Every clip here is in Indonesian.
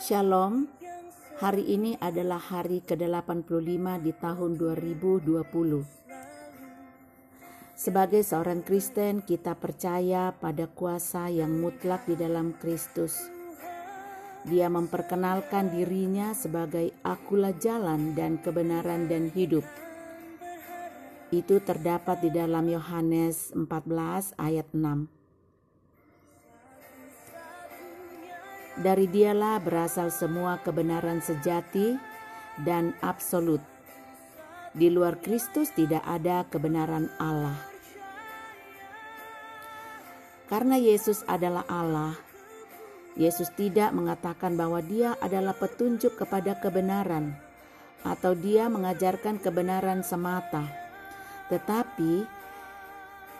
Shalom, hari ini adalah hari ke-85 di tahun 2020. Sebagai seorang Kristen, kita percaya pada kuasa yang mutlak di dalam Kristus. Dia memperkenalkan dirinya sebagai akulah jalan dan kebenaran dan hidup. Itu terdapat di dalam Yohanes 14 ayat 6. Dari dialah berasal semua kebenaran sejati dan absolut. Di luar Kristus tidak ada kebenaran Allah. Karena Yesus adalah Allah, Yesus tidak mengatakan bahwa Dia adalah petunjuk kepada kebenaran atau Dia mengajarkan kebenaran semata, tetapi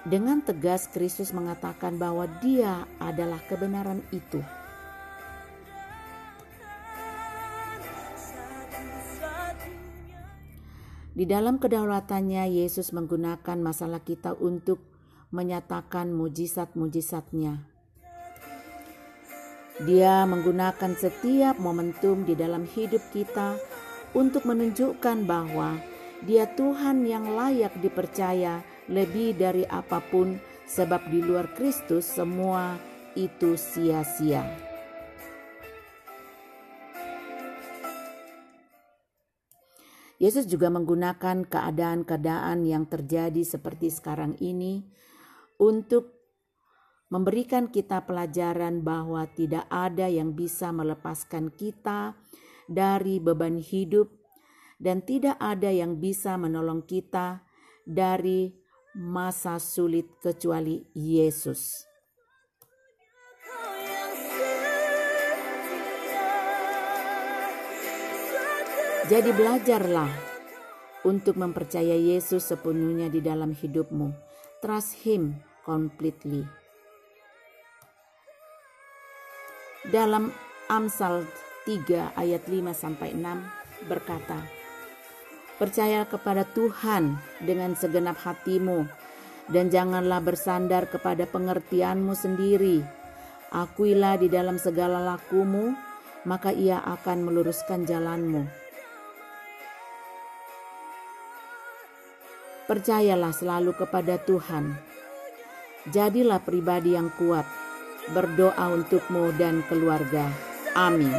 dengan tegas Kristus mengatakan bahwa Dia adalah kebenaran itu. Di dalam kedaulatannya, Yesus menggunakan masalah kita untuk menyatakan mujizat-mujizatnya. Dia menggunakan setiap momentum di dalam hidup kita untuk menunjukkan bahwa Dia Tuhan yang layak dipercaya lebih dari apa pun, sebab di luar Kristus semua itu sia-sia. Yesus juga menggunakan keadaan-keadaan yang terjadi seperti sekarang ini untuk memberikan kita pelajaran bahwa tidak ada yang bisa melepaskan kita dari beban hidup dan tidak ada yang bisa menolong kita dari masa sulit kecuali Yesus. Jadi belajarlah untuk mempercayai Yesus sepenuhnya di dalam hidupmu. Trust Him completely. Dalam Amsal 3 ayat 5 sampai 6 berkata, Percaya kepada Tuhan dengan segenap hatimu dan janganlah bersandar kepada pengertianmu sendiri. Akuilah di dalam segala lakumu, maka ia akan meluruskan jalanmu. Percayalah selalu kepada Tuhan. Jadilah pribadi yang kuat. Berdoa untukmu dan keluarga. Amin.